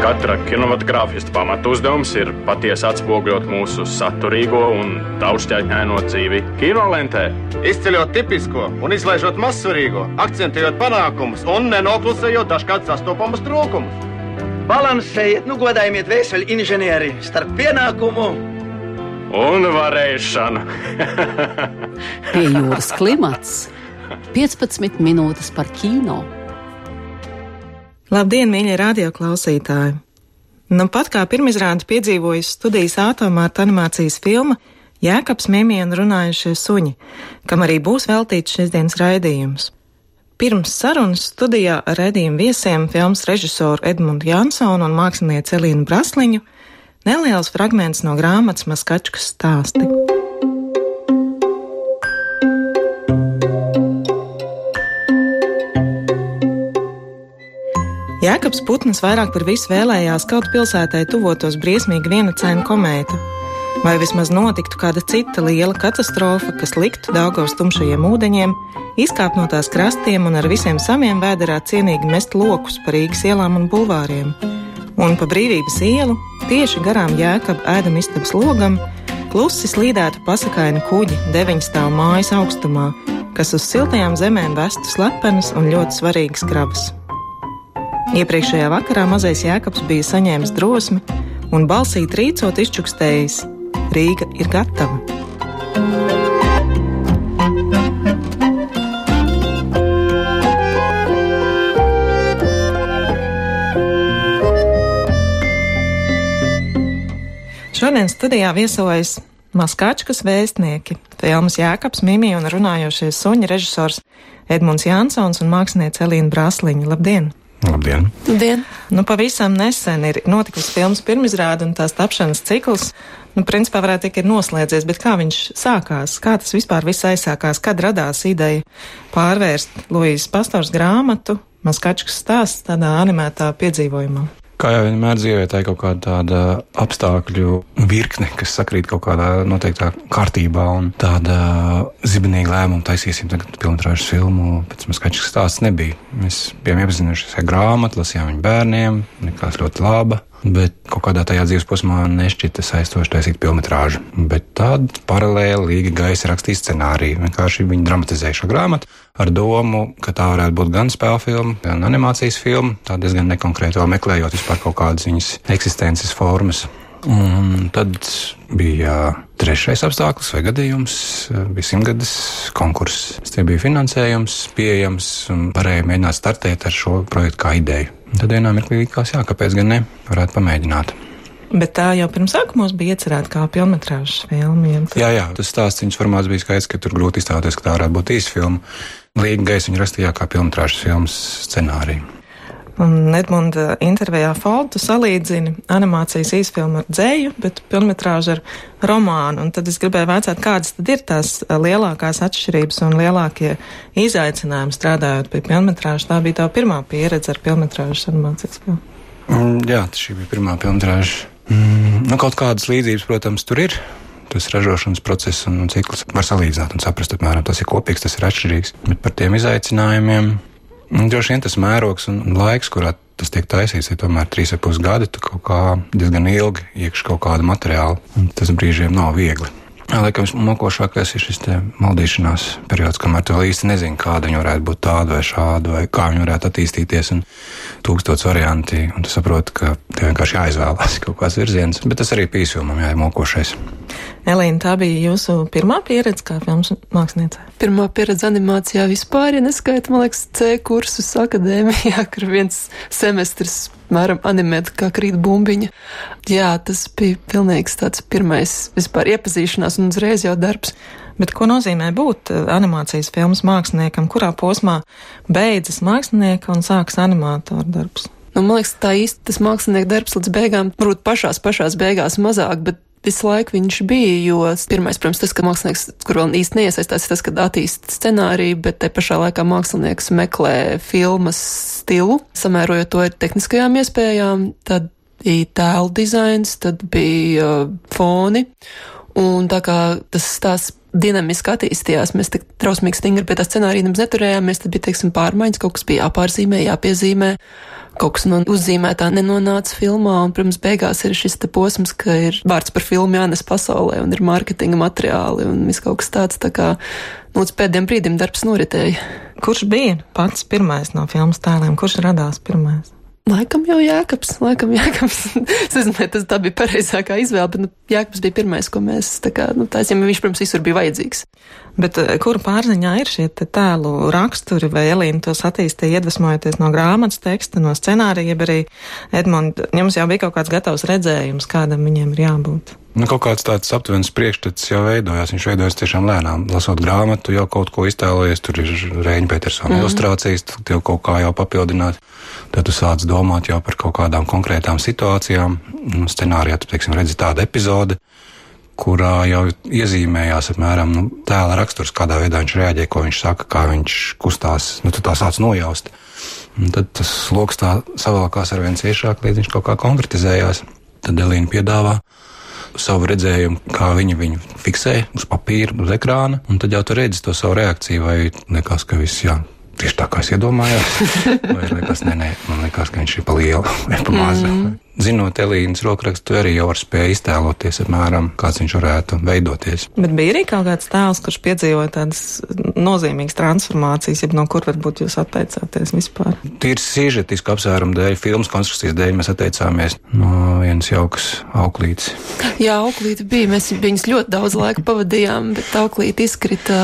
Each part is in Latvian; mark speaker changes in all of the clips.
Speaker 1: Katra kinematogrāfista pamatu uzdevums ir patiesi atspoguļot mūsu saturīgo un daudzšķaitņaino dzīvi kinolentē.
Speaker 2: Izceļot tipisko un izlaižot mazsvarīgo, akcentējot panākumus un nenoklusējot dažkārt sastopamus trūkumus.
Speaker 3: Balansējiet, nu godājiet vēseli inženieri starp pienākumu
Speaker 1: un varēšanu.
Speaker 4: Pie jūras klimats 15 minūtes par kino.
Speaker 5: Labdien, mīļie radioklausītāji! Nu, pat kā pirmizrādi piedzīvojusi studijas ātomārta animācijas filma Jēkabs Mimija un runājušie suņi, kam arī būs veltīts šīs dienas raidījums. Pirms sarunas studijā ar redzējumu viesiem filmas režisoru Edmundu Jansonu un mākslinieci Elīnu Brasliņu neliels fragments no grāmatas Maskačkas stāsti. Jēkabs Putns vairāk par visu vēlējās kaut pilsētai tuvotos briesmīgi vienacaina komēta, vai vismaz notiktu kāda cita liela katastrofa, kas liktu Daugavas tumšajiem ūdeņiem, izkāpt no tās krastiem un ar visiem saviem vēderā cienīgi mest lokus pa Rīgas ielām un bulvāriem. Un pa brīvības ielu, tieši garām Jēkabā ēdam istabas logam, klusi slīdētu pasakaini kuģi deviņstāvu mājas augstumā, kas uz siltajām zemēm vestu slepenas un ļoti svarīgas kravas. Iepriekšējā vakarā mazais Jēkabs bija saņēmis drosmi un balsī trīcot izčukstējis: Rīga ir gatava! Šodien studijā viesojas Maskāčkas vēstnieki, filmas Jēkabs, Mimija un runājošie suņi režisors Edmunds Jansons un māksliniece Elīna Brāsliņa. Labdien!
Speaker 6: Labdien!
Speaker 4: Labdien.
Speaker 5: Nu, pavisam nesen ir notikusi filmas pirmizrāde un tās tapšanas cikls. Nu, principā varētu teikt, ir noslēdzies, bet kā viņš sākās? Kā tas vispār viss aizsākās? Kad radās ideja pārvērst Luīzes pastors grāmatu Maskačkas stāsts tādā animētā piedzīvojumā?
Speaker 6: Kā jau vienmēr dzīvē, tā ir kaut kāda tāda apstākļu virkne, kas sakrīt kaut kādā noteiktā kārtībā, un tāda zibenīga lēmuma taisīsim tagad pilntrāžas filmu, pēc tam skaidrs, ka stāsts nebija. Mēs bijām iepazinušies ar grāmatu, lasījām viņu bērniem, likās ļoti laba. Bet kaut kādā tajā dzīves posmā nešķita saistoši taisīt filmu. Bet tad paralēli Līga Gaisa rakstīja scenāriju. Vienkārši viņi dramatizēja šo grāmatu ar domu, ka tā varētu būt gan spēļu filma, gan animācijas filma. Tā diezgan nekonkrēti vēl meklējot vispār kaut kādas viņas eksistences formas. Un tad bija trešais apstākļus vai gadījums, bija simtgades konkurss. Tie bija finansējums, pieejams un varēja mēģināt startēt ar šo projektu kā ideju. Tad vienā mirklī likās, jā, kāpēc gan ne, varētu pamēģināt.
Speaker 5: Bet tā jau pirms sākumos bija iecerēta kā filmas filma. Ja
Speaker 6: jā, jā, tas stāsts viņas formāts bija skaidrs, ka tur grūti iztēloties, ka tā varētu būt īsa filma. Līga gaisa viņa rakstīja kā filmas filmas scenāriju.
Speaker 5: Un Edmunda intervijā Faltu salīdzina animācijas īsfilmu ar dzēju, bet filmetrāžu ar romānu. Un tad es gribēju vaicāt, kādas tad ir tās lielākās atšķirības un lielākie izaicinājumi strādājot pie filmetrāžas. Tā bija tā pirmā pieredze ar filmetrāžas animācijas filmu.
Speaker 6: Mm, jā, šī bija pirmā filmetrāža. Mm, nu, kaut kādas līdzības, protams, tur ir tas ražošanas process un cikls var salīdzināt un saprast, apmēram tas ir kopīgs, tas ir atšķirīgs. Bet par tiem izaicinājumiem Droši vien tas mērogs un laiks, kurā tas tiek taisīts, ir tomēr trīs ar pus gadi. Tu kaut kā diezgan ilgi iekšā kaut kāda materiāla, tas brīžiem nav viegli. Laikam mokošākais ir šis maldīšanās periods, kamēr tu vēl īsti nezini, kāda viņa varētu būt tāda vai šāda, vai kā viņa varētu attīstīties. Un tūkstots varianti, un tu saproti, ka tev vienkārši jāizvēlās kaut kāds virziens. Bet tas arī pīsumam jāiemokošais.
Speaker 5: Elīna, tā bija jūsu pirmā pieredze kā filmas māksliniece?
Speaker 4: Pirmā pieredze animācijā vispār, ja neskaita, man liekas, C kursus akadēmijā, kur viens semestris mēram animēt kā krīt bumbiņa. Jā, tas bija pilnīgs tāds pirmais vispār iepazīšanās un uzreiz jau darbs.
Speaker 5: Bet ko nozīmē būt eh, animācijas filmas māksliniekam? Kurā posmā beidzas mākslinieka un sākas animātora darbs?
Speaker 4: Nu, man liekas, tā īsti tas mākslinieka darbs līdz beigām, varbūt pašās pašās beigās mazāk, bet visu laiku viņš bija, jo pirmais, protams, tas, ka mākslinieks, kur vēl īsti neiesaistās, ir tas, ka attīst scenāriju, bet te pašā laikā mākslinieks meklē filmas stilu, samērojot to ar tehniskajām iespējām, tad bija tēlu dizains, tad bija uh, foni. Un tā kā tas stāsts dinamiski attīstījās, mēs tik trausmīgi stingri pie tā scenārija nemaz neturējāmies, tad bija, teiksim, pārmaiņas, kaut kas bija jāpārzīmē, jāpiezīmē, kaut kas no uzzīmētā nenonāca filmā, un, protams, beigās ir šis te posms, ka ir vārds par filmu jānes pasaulē, un ir mārketinga materiāli, un viss kaut kas tāds, tā kā, nu, līdz pēdējiem brīdim darbs noritēja.
Speaker 5: Kurš bija pats pirmais no filmas tēliem? Kurš radās pirmais?
Speaker 4: Laikam jau Jēkabs, laikam Jēkabs. es nezinu, vai tas bija pareizākā izvēle, bet nu, Jēkabs bija pirmais, ko mēs tā kā, nu, taisījām, viņš, protams, visur bija vajadzīgs.
Speaker 5: Bet eh, kura pārziņā ir šie tēlu raksturi, vai Elīna tos attīstīja iedvesmojoties no grāmatas teksta, no scenārija, arī Edmund, jums jau bija kaut kāds gatavs redzējums, kādam viņiem ir jābūt?
Speaker 6: Nu, kaut kāds tāds aptuvens priekšstats jau veidojās. Viņš veidojas tiešām lēnām. Lasot grāmatu, jau kaut ko iztēlojies. Tur ir Rēņa Petersona mm -hmm. ilustrācijas, tad jau kaut kā jau papildināt. Tad tu sāc domāt jau par kaut kādām konkrētām situācijām. Nu, scenārijā tu, teiksim, redzi tādu epizodi, kurā jau iezīmējās apmēram nu, tēla raksturs, kādā veidā viņš reaģē, ko viņš saka, kā viņš kustās. Nu, tu tā sāc nojaust. Un tad tas lokus tā savalkās ar vien ciešāk, līdz viņš kaut kā konkretizējās. Tad Elīna piedāvā savu redzējumu, kā viņa viņu fiksē uz papīra, uz ekrāna, un tad jau tu redzi to savu reakciju, vai liekas, ka viss jā. Tieši tā kā es iedomājos, vai liekas, nē, nē, man liekas, ka viņš ir pa lielu vai pa mazu. Mm zinot Elīnas rokrakstu, arī jau var spēj iztēloties, apmēram, kāds viņš varētu veidoties.
Speaker 5: Bet bija arī kaut kāds tēls, kurš piedzīvoja tādas nozīmīgas transformācijas, ja no kur varbūt jūs atteicāties vispār?
Speaker 6: Tīri sižetisku apsvērumu dēļ, filmas konstrukcijas dēļ mēs atteicāmies no vienas jaukas auklītes.
Speaker 4: Jā, auklīte bija, mēs viņus ļoti daudz laika pavadījām, bet auklīte izkrita.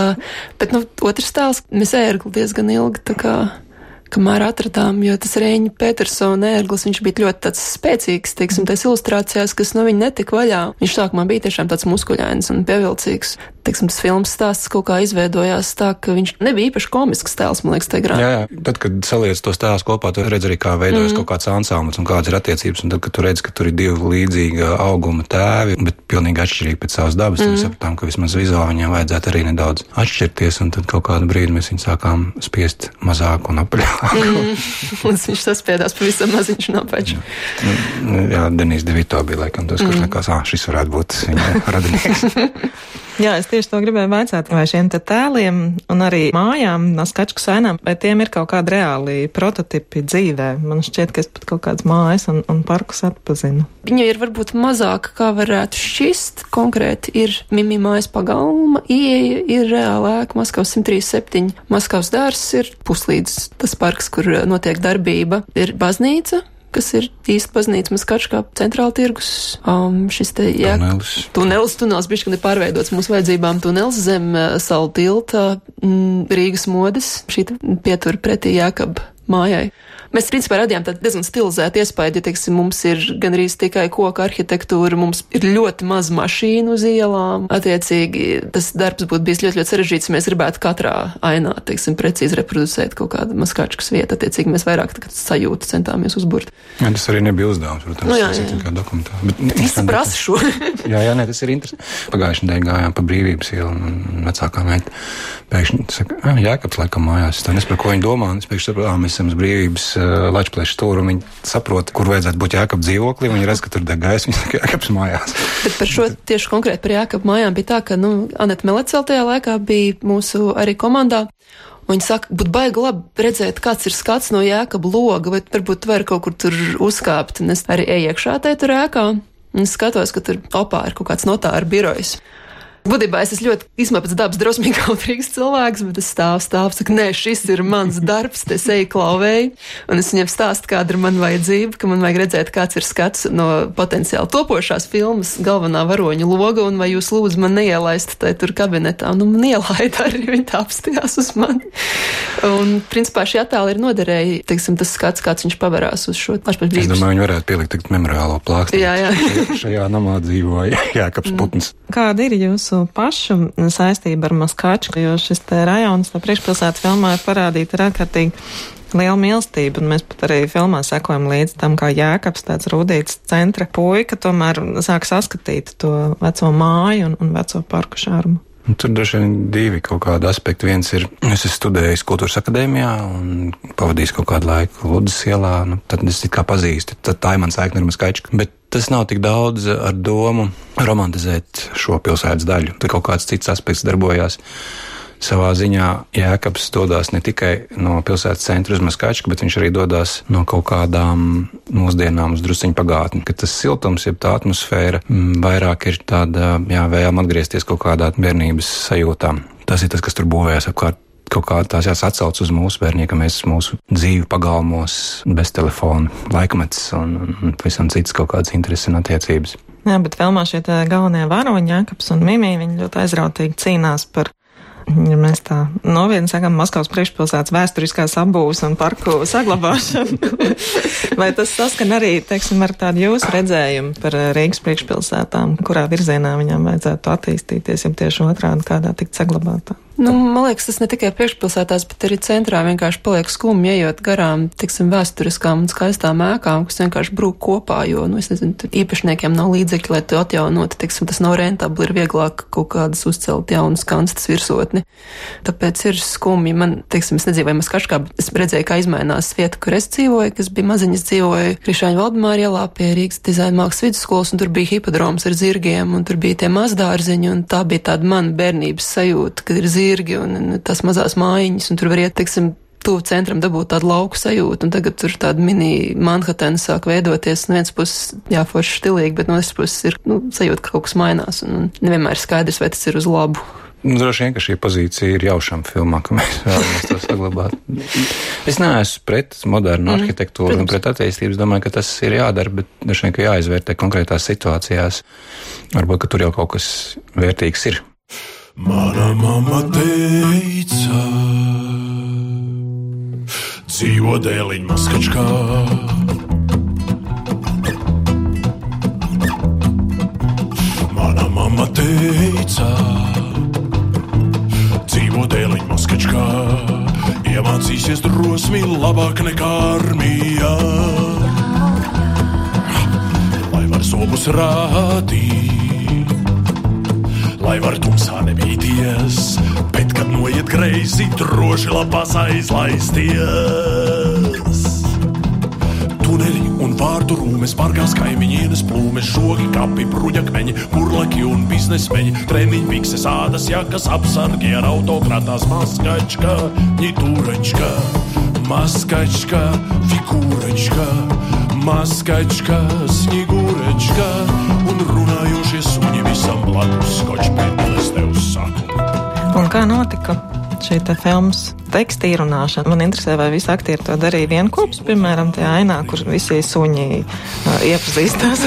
Speaker 4: Bet, nu, otrs tēls, mēs ērgli diezgan ilgi, tā kā kamēr atradām, jo tas Reņģa Petersona ērglis, viņš bija ļoti tāds spēcīgs, teiksim, tais ilustrācijās, kas no viņa netika vaļā. Viņš sākumā bija tiešām tāds muskuļains un pievilcīgs. Teiksim, tas filmas stāsts kaut kā izveidojās tā, ka viņš nebija īpaši komisks tēls, man liekas, tajā grāmatā.
Speaker 6: Jā, jā, tad, kad saliec tos tēlus kopā, tu redz arī, kā veidojas mm. kaut kāds ansamblis un kādas ir attiecības, un tad, kad tu redz, ka tur ir divi līdzīgi auguma tēvi, bet pilnīgi atšķirīgi pēc savas dabas, mm. tad mēs sapratām, ka vismaz vizuāli viņiem vajadzētu arī nedaudz atšķirties, un tad kaut kādu brīdi mēs viņu sākām spiest mazāk un apaļāk.
Speaker 4: Mm, viņš saspiedās pavisam maziņš no paša.
Speaker 6: Jā, nu, jā Denīs Devito bija laikam tas, kurš mm. likās, ah, šis varētu būt viņa radinieks.
Speaker 5: Jā, es tieši to gribēju vaicāt, vai šiem te tēliem un arī mājām, no skačku sēnām, vai tiem ir kaut kādi reāli prototipi dzīvē. Man šķiet, ka es pat kaut kādas mājas un, un parkus atpazinu.
Speaker 4: Viņa ir varbūt mazāka, kā varētu šķist. Konkrēti ir Mimi mājas pagalma, ieeja ir reāli ēka Maskavas 137. Maskavas dārs ir puslīdz tas parks, kur notiek darbība. Ir baznīca, kas ir īsta baznīca Maskačkā centrāla tirgus. Um, šis te, jā, tunelis. Tunelis, tunelis bišķi ir pārveidots mūsu vajadzībām. Tunelis zem uh, salu tilta mm, Rīgas modes. Šī pietur pretī Jākab mājai. Mēs, principā, radījām tādu diezgan stilizētu iespēju, ja, teiksim, mums ir gan arī tikai koka arhitektūra, mums ir ļoti maz mašīnu uz ielām. Attiecīgi, tas darbs būtu bijis ļoti, ļoti sarežģīts, ja mēs gribētu katrā ainā, teiksim, precīzi reproducēt kaut kādu maskāčkas vietu. Attiecīgi, mēs vairāk sajūtu centāmies uzburt.
Speaker 6: Jā, tas arī nebija uzdevums, protams, nu, jā, jā. kā dokumentā. Bet,
Speaker 4: tas prasa šo.
Speaker 6: jā, jā, nē, tas ir interesanti. Pagājušajā nedēļā gājām pa brīvības ielu un vecākā meita pēkšņi saka, jā, kāpēc laikam mājās. Tā nesaprotu, ko viņi domā. Es pēkšņi saprotu, mēs esam uz brīvības Latvijas stūra. Viņi saprot, kur vajadzētu būt Jākapa dzīvoklī. Viņi redz, ka tur deg gaisa. Viņi saka, Jākaps mājās.
Speaker 4: Bet par šo tieši konkrēti par Jākapa mājām bija tā, ka nu, Anita Melecel tajā laikā bija mūsu arī komandā. Viņi saka, būtu baigi labi redzēt, kāds ir skats no jēkaba loga, vai varbūt var kaut kur tur uzkāpt. Un es arī eju iekšā tajā tur ēkā un skatos, ka tur opā ir kaut kāds notāra birojs. Būtībā es esmu ļoti īstenībā pēc dabas drosmīgi kautrīgs cilvēks, bet es stāvu, stāvu, saku, nē, šis ir mans darbs, te seju klauvēju, un es viņam stāstu, kāda ir man vajadzība, ka man vajag redzēt, kāds ir skats no potenciāli topošās filmas galvenā varoņa loga, un vai jūs lūdzu man neielaist tai tur kabinetā, nu man ielaida arī, viņi tā apstījās uz mani. Un, principā, šī attēla ir noderēja, teiksim, tas skats, kāds viņš pavarās uz šo pašpašbrību.
Speaker 6: Es domāju, viņi varētu pielikt memoriālo plākstu. Jā, jā. šajā namā dzīvoja Jākaps Putns.
Speaker 5: Kāda ir jūsu jūsu pašu saistība ar Maskaču, jo šis te rajons, no priekšpilsētas filmā ir parādīta ir ārkārtīgi liela mīlestība, un mēs pat arī filmā sekojam līdz tam, kā Jēkabs, tāds rūdīts centra puika, tomēr sāk saskatīt to veco māju un, un veco parku šārmu.
Speaker 6: Un tur droši vien divi kaut kādi aspekti. Viens ir, es esmu studējis kultūras akadēmijā un pavadījis kaut kādu laiku Ludus ielā. Nu, tad es kā pazīstu, tad tā ir mans saikne ar Maskačku. Bet tas nav tik daudz ar domu romantizēt šo pilsētas daļu. Tur kaut kāds cits aspekts darbojās. Savā ziņā Jēkabs dodas ne tikai no pilsētas centra uz Maskačku, bet viņš arī dodas no kaut kādām mūsdienām uz drusciņu pagātni. Ka tas siltums, jeb tā atmosfēra, mm, vairāk ir tāda, jā, vēlama atgriezties kaut kādā bērnības sajūtā. Tas ir tas, kas tur būvējas apkārt kaut kā tās jāsacauc uz mūsu bērniem, ka mēs mūsu dzīvi pagalmos bez telefona, laikmets un, un pavisam citas kaut kādas intereses un attiecības.
Speaker 5: Jā, bet filmā šie galvenie varoņi, Jākaps un Mimī, viņi ļoti aizrautīgi cīnās par Ja mēs tā novietni sakām, Maskavas priekšpilsētas vēsturiskās apbūves un parku saglabāšanu, vai tas saskan arī, teiksim, ar tādu jūsu redzējumu par Rīgas priekšpilsētām, kurā virzienā viņām vajadzētu attīstīties, ja tieši otrādi kādā tikt saglabātā?
Speaker 4: Nu, man liekas, tas ne tikai priekšpilsētās, bet arī centrā vienkārši paliek skumji, ejot garām, tiksim, vēsturiskām un skaistām ēkām, kas vienkārši brūk kopā, jo, nu, es nezinu, tur īpašniekiem nav līdzekļi, lai to atjaunotu, tiksim, tas nav rentabli, ir vieglāk kaut kādas uzcelt jaunas kanstas virsotni. Tāpēc ir skumji. Man, teiksim, es nedzīvoju Maskaškā, bet es redzēju, kā izmainās vieta, kur es dzīvoju, kas bija maziņas dzīvoju Krišāņu Valdemāra ielā pie Rīgas dizaina mākslas vidusskolas, un tur bija hipodroms ar zirgiem, un tur bija tie mazdārziņi, un tā bija tāda mana bērnības sajūta, kad ir zirgi zirgi un, un tās mazās mājiņas, un tur var iet, teiksim, tuvu centram dabūt tādu lauku sajūtu, un tagad tur tāda mini Manhattan sāk veidoties. No vienas puses, jā, forši stilīgi, bet no otras puses ir nu, sajūta, ka kaut kas mainās, un nevienmēr ir skaidrs, vai tas ir uz labu.
Speaker 6: Nu, droši vien, ka šī pozīcija ir jaušama filmā, ka mēs vēlamies to saglabāt. Es neesmu pret modernu mm, arhitektūru protams. un pret attīstību. Es domāju, ka tas ir jādara, bet droši vien, ka jāizvērtē konkrētās situācijās. Varbūt, ka tur jau kaut kas vērtīgs ir. Mana mamma teica, dzīvo dēliņa maskačkā. Mana mamma teica, dzīvo dēliņa maskačkā. Iemācīsies drosmi labāk nekā armijā. Lai var zobus rādīt lai var tumsā nebīties, bet kad noiet greizi, droši lapās aizlaisties. Tuneļi un vārdu rūmes, pārgās kaimiņienes plūmes, žogi, kapi, bruģakmeņi, burlaki un biznesmeņi, treniņi, pikses, ādas, jakas, apsargi ar autokrātās maskačka, ņitūračka, maskačka, figūračka, maskačka, snigūračka un runājošie suņi visam blakus skočpēdēs tev saku.
Speaker 5: Un kā notika šī filmas teksta ierunāšana. Man interesē, vai visi aktieri to darīja vienopus, piemēram, tajā ainā, kur visi suņi uh, iepazīstās.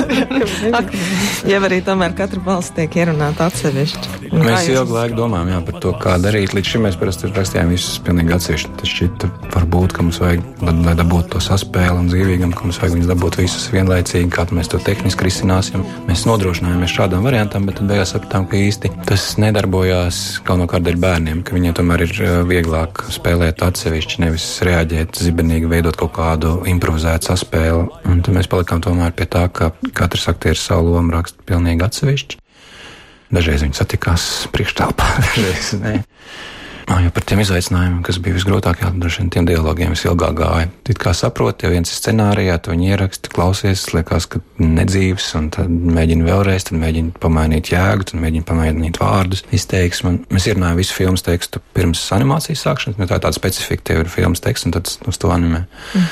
Speaker 5: ja arī tomēr katra balss tiek ierunāta atsevišķi.
Speaker 6: Un mēs ilgu laiku domājam jā, par to, kā darīt. Līdz šim mēs parasti rakstījām visus pilnīgi atsevišķi. Tas šķita varbūt, ka mums vajag, lai dabūtu to saspēli un dzīvīgam, ka mums vajag viņus dabūt visus vienlaicīgi, kā mēs to tehniski risināsim. Mēs nodrošinājāmies šādam variantam, bet tad beigās sapratām, ka īsti tas nedarbojās galvenokārt dēļ bērniem, ka viņiem tomēr ir vieglāk spēlēt atsevišķi, nevis reaģēt zibenīgi, veidot kaut kādu improvizētu saspēli. Un tad mēs palikām tomēr pie tā, ka katrs aktieris savu lomu raksta pilnīgi atsevišķi. Dažreiz viņi satikās priekštelpā, dažreiz nē. Jo par tiem izaicinājumiem, kas bija visgrūtākie, droši vien tiem dialogiem visilgāk gāja. It kā saproti, ja viens ir scenārijā, to viņi ieraksta, klausies, liekas, ka nedzīvs, un tad mēģina vēlreiz, tad mēģina pamainīt jēgu, tad mēģina pamainīt vārdus, izteiksmi. Mēs ierunājam visu filmas tekstu pirms animācijas sākšanas, jo tā ir tāda specifika, tev ir filmas teksts, un tad uz to animē. Mm.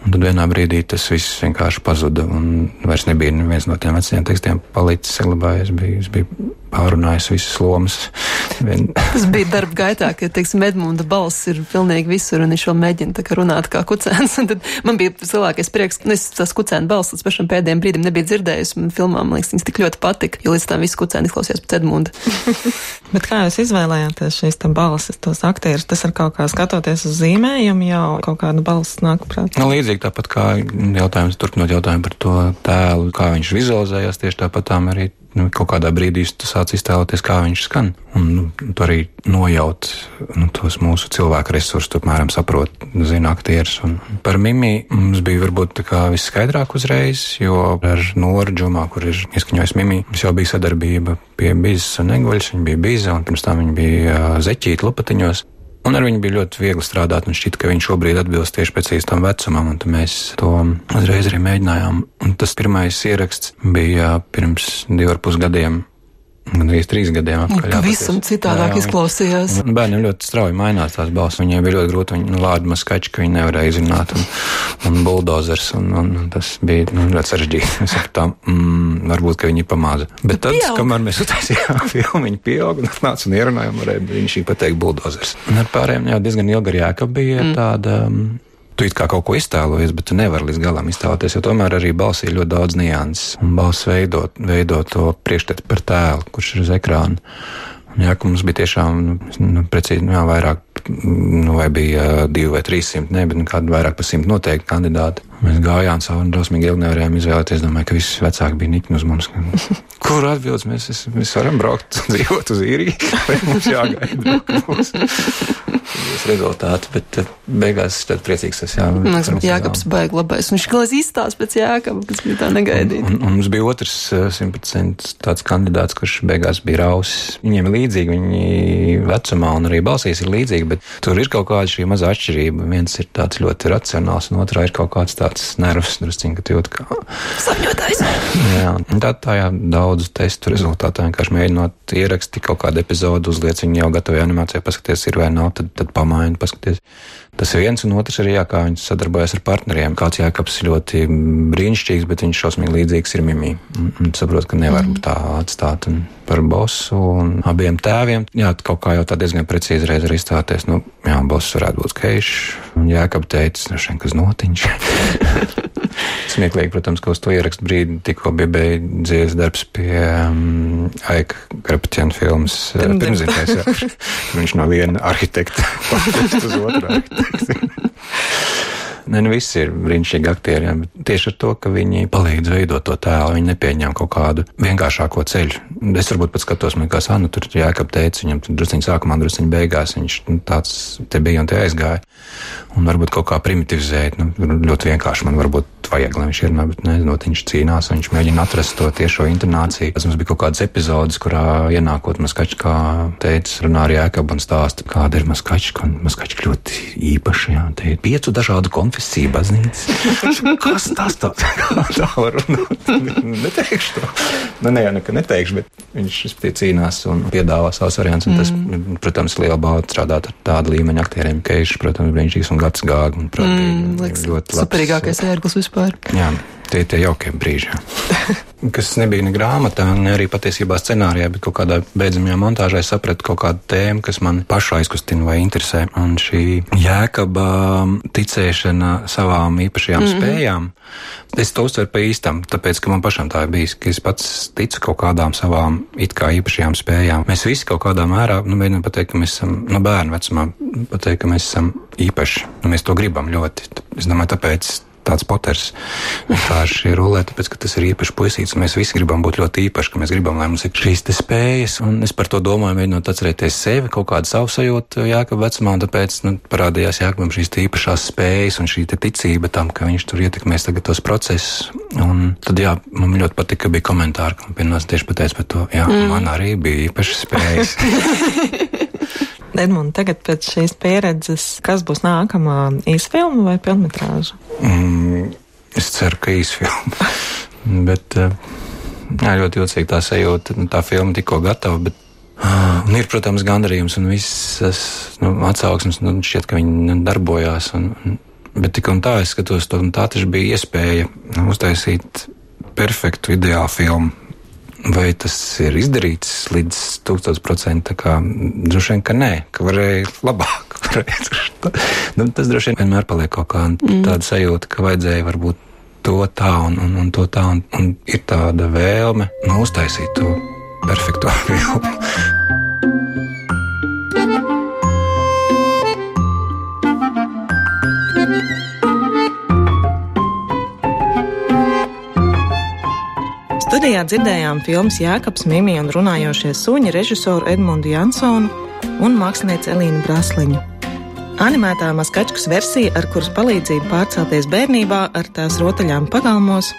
Speaker 6: Un tad vienā brīdī tas viss vienkārši pazuda. Un vairs nebija neviens no tiem vecajiem tekstiem palicis, saglabājies. Bija, es biju pārunājis visas lomas.
Speaker 4: Vien... tas bija darba gaitā, ka, teiksim, Edmunda balss ir pilnīgi visur, un viņš vēl mēģina kā runāt kā kucēns. Un tad man bija lielākais prieks, ka nu, es tās kucēna balss līdz pašam pēdējiem brīdim nebija dzirdējis. Man filmā, man liekas, viņas tik ļoti patika, jo līdz tam viss kucēni izklausījās pēc Edmunda.
Speaker 5: Bet kā jūs izvēlējāties šīs balsis, tos aktierus? Tas ir kaut kā skatoties uz zīmējumu, jau kaut kāda balss nāk prātā.
Speaker 6: Nu, līdzīgi tāpat kā jautājums, turpinot jautājumu par to tēlu, kā viņš vizualizējās, tieši tāpat tām arī nu, kaut kādā brīdī tu sāc iztēloties, kā viņš skan. Un nu, tu arī nojaut nu, tos mūsu cilvēku resursus, apmēram saproti, zina aktierus. Un par Mimi mums bija varbūt visskaidrāk uzreiz, jo ar Noru Džumā, kur ir ieskaņojis Mimi, mums jau bija sadarbība pie Bīzes un Eguļas, viņa bija Bīza, un pirms tam viņa bija Zeķīta Lupatiņos. Un ar viņu bija ļoti viegli strādāt, un šķiet, ka viņš šobrīd atbilst tieši pēc īstam vecumam, un mēs to uzreiz arī mēģinājām. Un tas pirmais ieraksts bija pirms diviem ar pus gadiem Gan arī trīs gadiem atpakaļ.
Speaker 4: Pavisam citādāk jā, jā, izklausījās.
Speaker 6: Bērniem ļoti strauji mainās tās balss. Viņiem bija ļoti grūti, viņi nu, lādi maskači, ka viņi nevarēja izrunāt, un, un buldozers, un, un, un tas bija nu, ļoti sarežģīti. Es saprotu, mm, varbūt, ka viņi pamāza. Bet, tad, pieaug. kamēr mēs uztaisījām filmu, viņi pieauga un atnāca un ierunājām, varēja viņš pateikt buldozers. Un ar pārējiem jau diezgan ilgi arī jāka bija mm. tāda. Um, tu it kā kaut ko iztēlojies, bet tu nevari līdz galam iztēloties, jo tomēr arī balsī ir ļoti daudz nianses. Un balss veido, veido to priekšstatu par tēlu, kurš ir uz ekrāna. Jā, ka mums bija tiešām, nu precīzi, nu, jā, vairāk, nu, vai bija divi vai trīs simti, ne, bet nu, kādi vairāk par simt noteikti kandidāti. Mēs gājām un drausmīgi ilgi nevarējām izvēlēties. Domāju, ka visi vecāki bija nikni uz mums. Kur atbildes mēs, es, mēs varam braukt un dzīvot uz īriju, vai mums jāgaida būs rezultāti, bet eh, beigās es tad priecīgs esmu. Jā,
Speaker 4: liekas, Jākaps baigi labais. Viņš galais izstāst pēc Jākapa, kas bija tā negaidīt.
Speaker 6: Un, un, un mums bija otrs 100% eh, tāds kandidāts, kurš beigās bija rausis. Viņiem ir līdzīgi, viņi vecumā un arī balsīs ir līdzīgi, bet tur ir kaut kāda šī mazā atšķirība. Viens ir tāds ļoti racionāls, un otrā ir kaut kāds tāds tāds nervs, drusciņ, ka jūt kā
Speaker 4: sapņotājs.
Speaker 6: Jā, tā tā jā, daudzu testu rezultātā vienkārši mēģinot ierakstīt kaut kādu epizodu, uzliec viņu jau gatavajā animācijā, paskaties, ir vai nav, tad, tad pamaini, paskaties. Tas viens un otrs arī, jā, kā viņi sadarbojas ar partneriem. Kāds jēkabs ļoti brīnišķīgs, bet viņš šausmīgi līdzīgs ir Mimī. Un, saprot, ka nevar mm. tā atstāt un par bosu un abiem tēviem. Jā, kaut kā jau tā diezgan precīzi reiz arī izstāties. Nu, jā, boss varētu būt skaišs. Un jēkab teica, nu, šeit kas notiņš. Smieklīgi, protams, ka uz to ierakstu brīdi tikko bija beidzies darbs pie um, Aika Krapķena filmas uh, pirmzīmēs. Viņš no viena arhitekta pārvērst uz otru arhitektu. Ne, nu visi ir brīnišķīgi aktieri, jā, bet tieši ar to, ka viņi palīdz veidot to tēlu, viņi nepieņem kaut kādu vienkāršāko ceļu. Es varbūt pat skatos, man kā sānu, tur jākap teica, viņam tur drusciņi sākumā, drusciņi beigās, viņš nu, tāds te bija un te aizgāja. Un varbūt kaut kā primitivizēt, nu, ļoti vienkārši man varbūt vajag, lai viņš ir, bet nezinu, viņš cīnās, viņš mēģina atrast to tiešo intonāciju. Tas mums bija kaut kāds epizodes, kurā ienākot maskačkā teica, runā arī ēkab un stāsta, kāda ir maskačka, un maskačka ļoti īpaša, jā, te ir piecu dažādu konfesiju baznīcas. Kas tas tāds? Kā tā var runāt? Neteikšu to. Nu, ne, jau nekad neteikšu, bet viņš cīnās un piedāvā savus variantus, un tas, mm. protams, liela bauda strādāt ar tādu līmeņa aktieriem, ka viņš, protams, brīnišķīgs un gads gāga, un, protams, mm, ļoti labs.
Speaker 4: Superīgākais ērglis vispār.
Speaker 6: Jā. Tie ir tie jaukie brīži. Kas nebija ne grāmatā, ne arī patiesībā scenārijā, bet kaut kādā beidzamajā montāžā sapratu kaut kādu tēmu, kas man pašu aizkustina vai interesē. Un šī jēkaba ticēšana savām īpašajām mm -hmm. spējām, es to uztveru pa īstam, tāpēc, ka man pašam tā ir bijis, ka es pats ticu kaut kādām savām it kā īpašajām spējām. Mēs visi kaut kādā mērā, nu, mēģinām pateikt, ka mēs esam no bērnu vecumā, pateikt, ka mēs esam īpaši, nu, mēs to gribam ļoti. Es domāju, tāpēc tāds poters vienkārši rulē, tāpēc, ka tas ir īpašs puisīts, un mēs visi gribam būt ļoti īpaši, ka mēs gribam, lai mums ir šīs spējas, un es par to domāju, mēģinot atcerēties sevi, kaut kādu savu sajūtu Jākab vecumā, un tāpēc nu, parādījās Jākabam šīs īpašās spējas un šī ticība tam, ka viņš tur ietekmēs tagad tos procesus. Un tad, jā, man ļoti patika, ka bija komentāri, ka man pienāca tieši pateicis par to, jā, mm. man arī bija īpašas spējas.
Speaker 5: Edmunds, tagad pēc šīs pieredzes, kas būs nākamā īsfilma vai filmetrāža?
Speaker 6: Mm, es ceru, ka īsfilma. bet eh, jā, ļoti jocīgi tā sajūta, nu, tā filma tikko gatava. Bet... Un ir, protams, gandarījums un visas nu, atsauksmes, nu, šķiet, ka viņi darbojās. Un, un, bet tik un tā es skatos, to, tā taču bija iespēja nu, uztaisīt perfektu, ideālu filmu Vai tas ir izdarīts līdz 1000%? Droši vien, ka nē, ka varēja labāk. nu, tas droši vien vienmēr paliek kaut kā mm. tāda sajūta, ka vajadzēja varbūt to tā un, un, un to tā, un, un ir tāda vēlme nu, uztaisīt to perfekto filmu.
Speaker 5: Studijā dzirdējām filmas Jēkabs, Mimija un runājošie suņi režisoru Edmundu Jansonu un mākslinieci Elīnu Brasliņu. Animētā maskačkas versija, ar kuras palīdzību pārcelties bērnībā ar tās rotaļām pagalmos,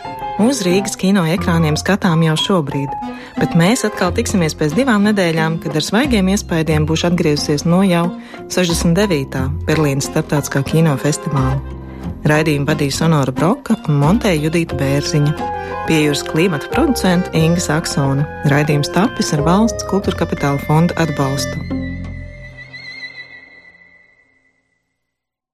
Speaker 5: uz Rīgas kino ekrāniem skatām jau šobrīd, bet mēs atkal tiksimies pēc divām nedēļām, kad ar svaigiem iespaidiem būšu atgriezusies no jau 69. Berlīnas starptautiskā kino festivāla. Raidījumu vadīja Sonora Broka un montēja Judita Bērziņa. Piejūras klimata producenta Inga Saksona. Raidījums tapis ar valsts kultūra kapitāla fonda atbalstu.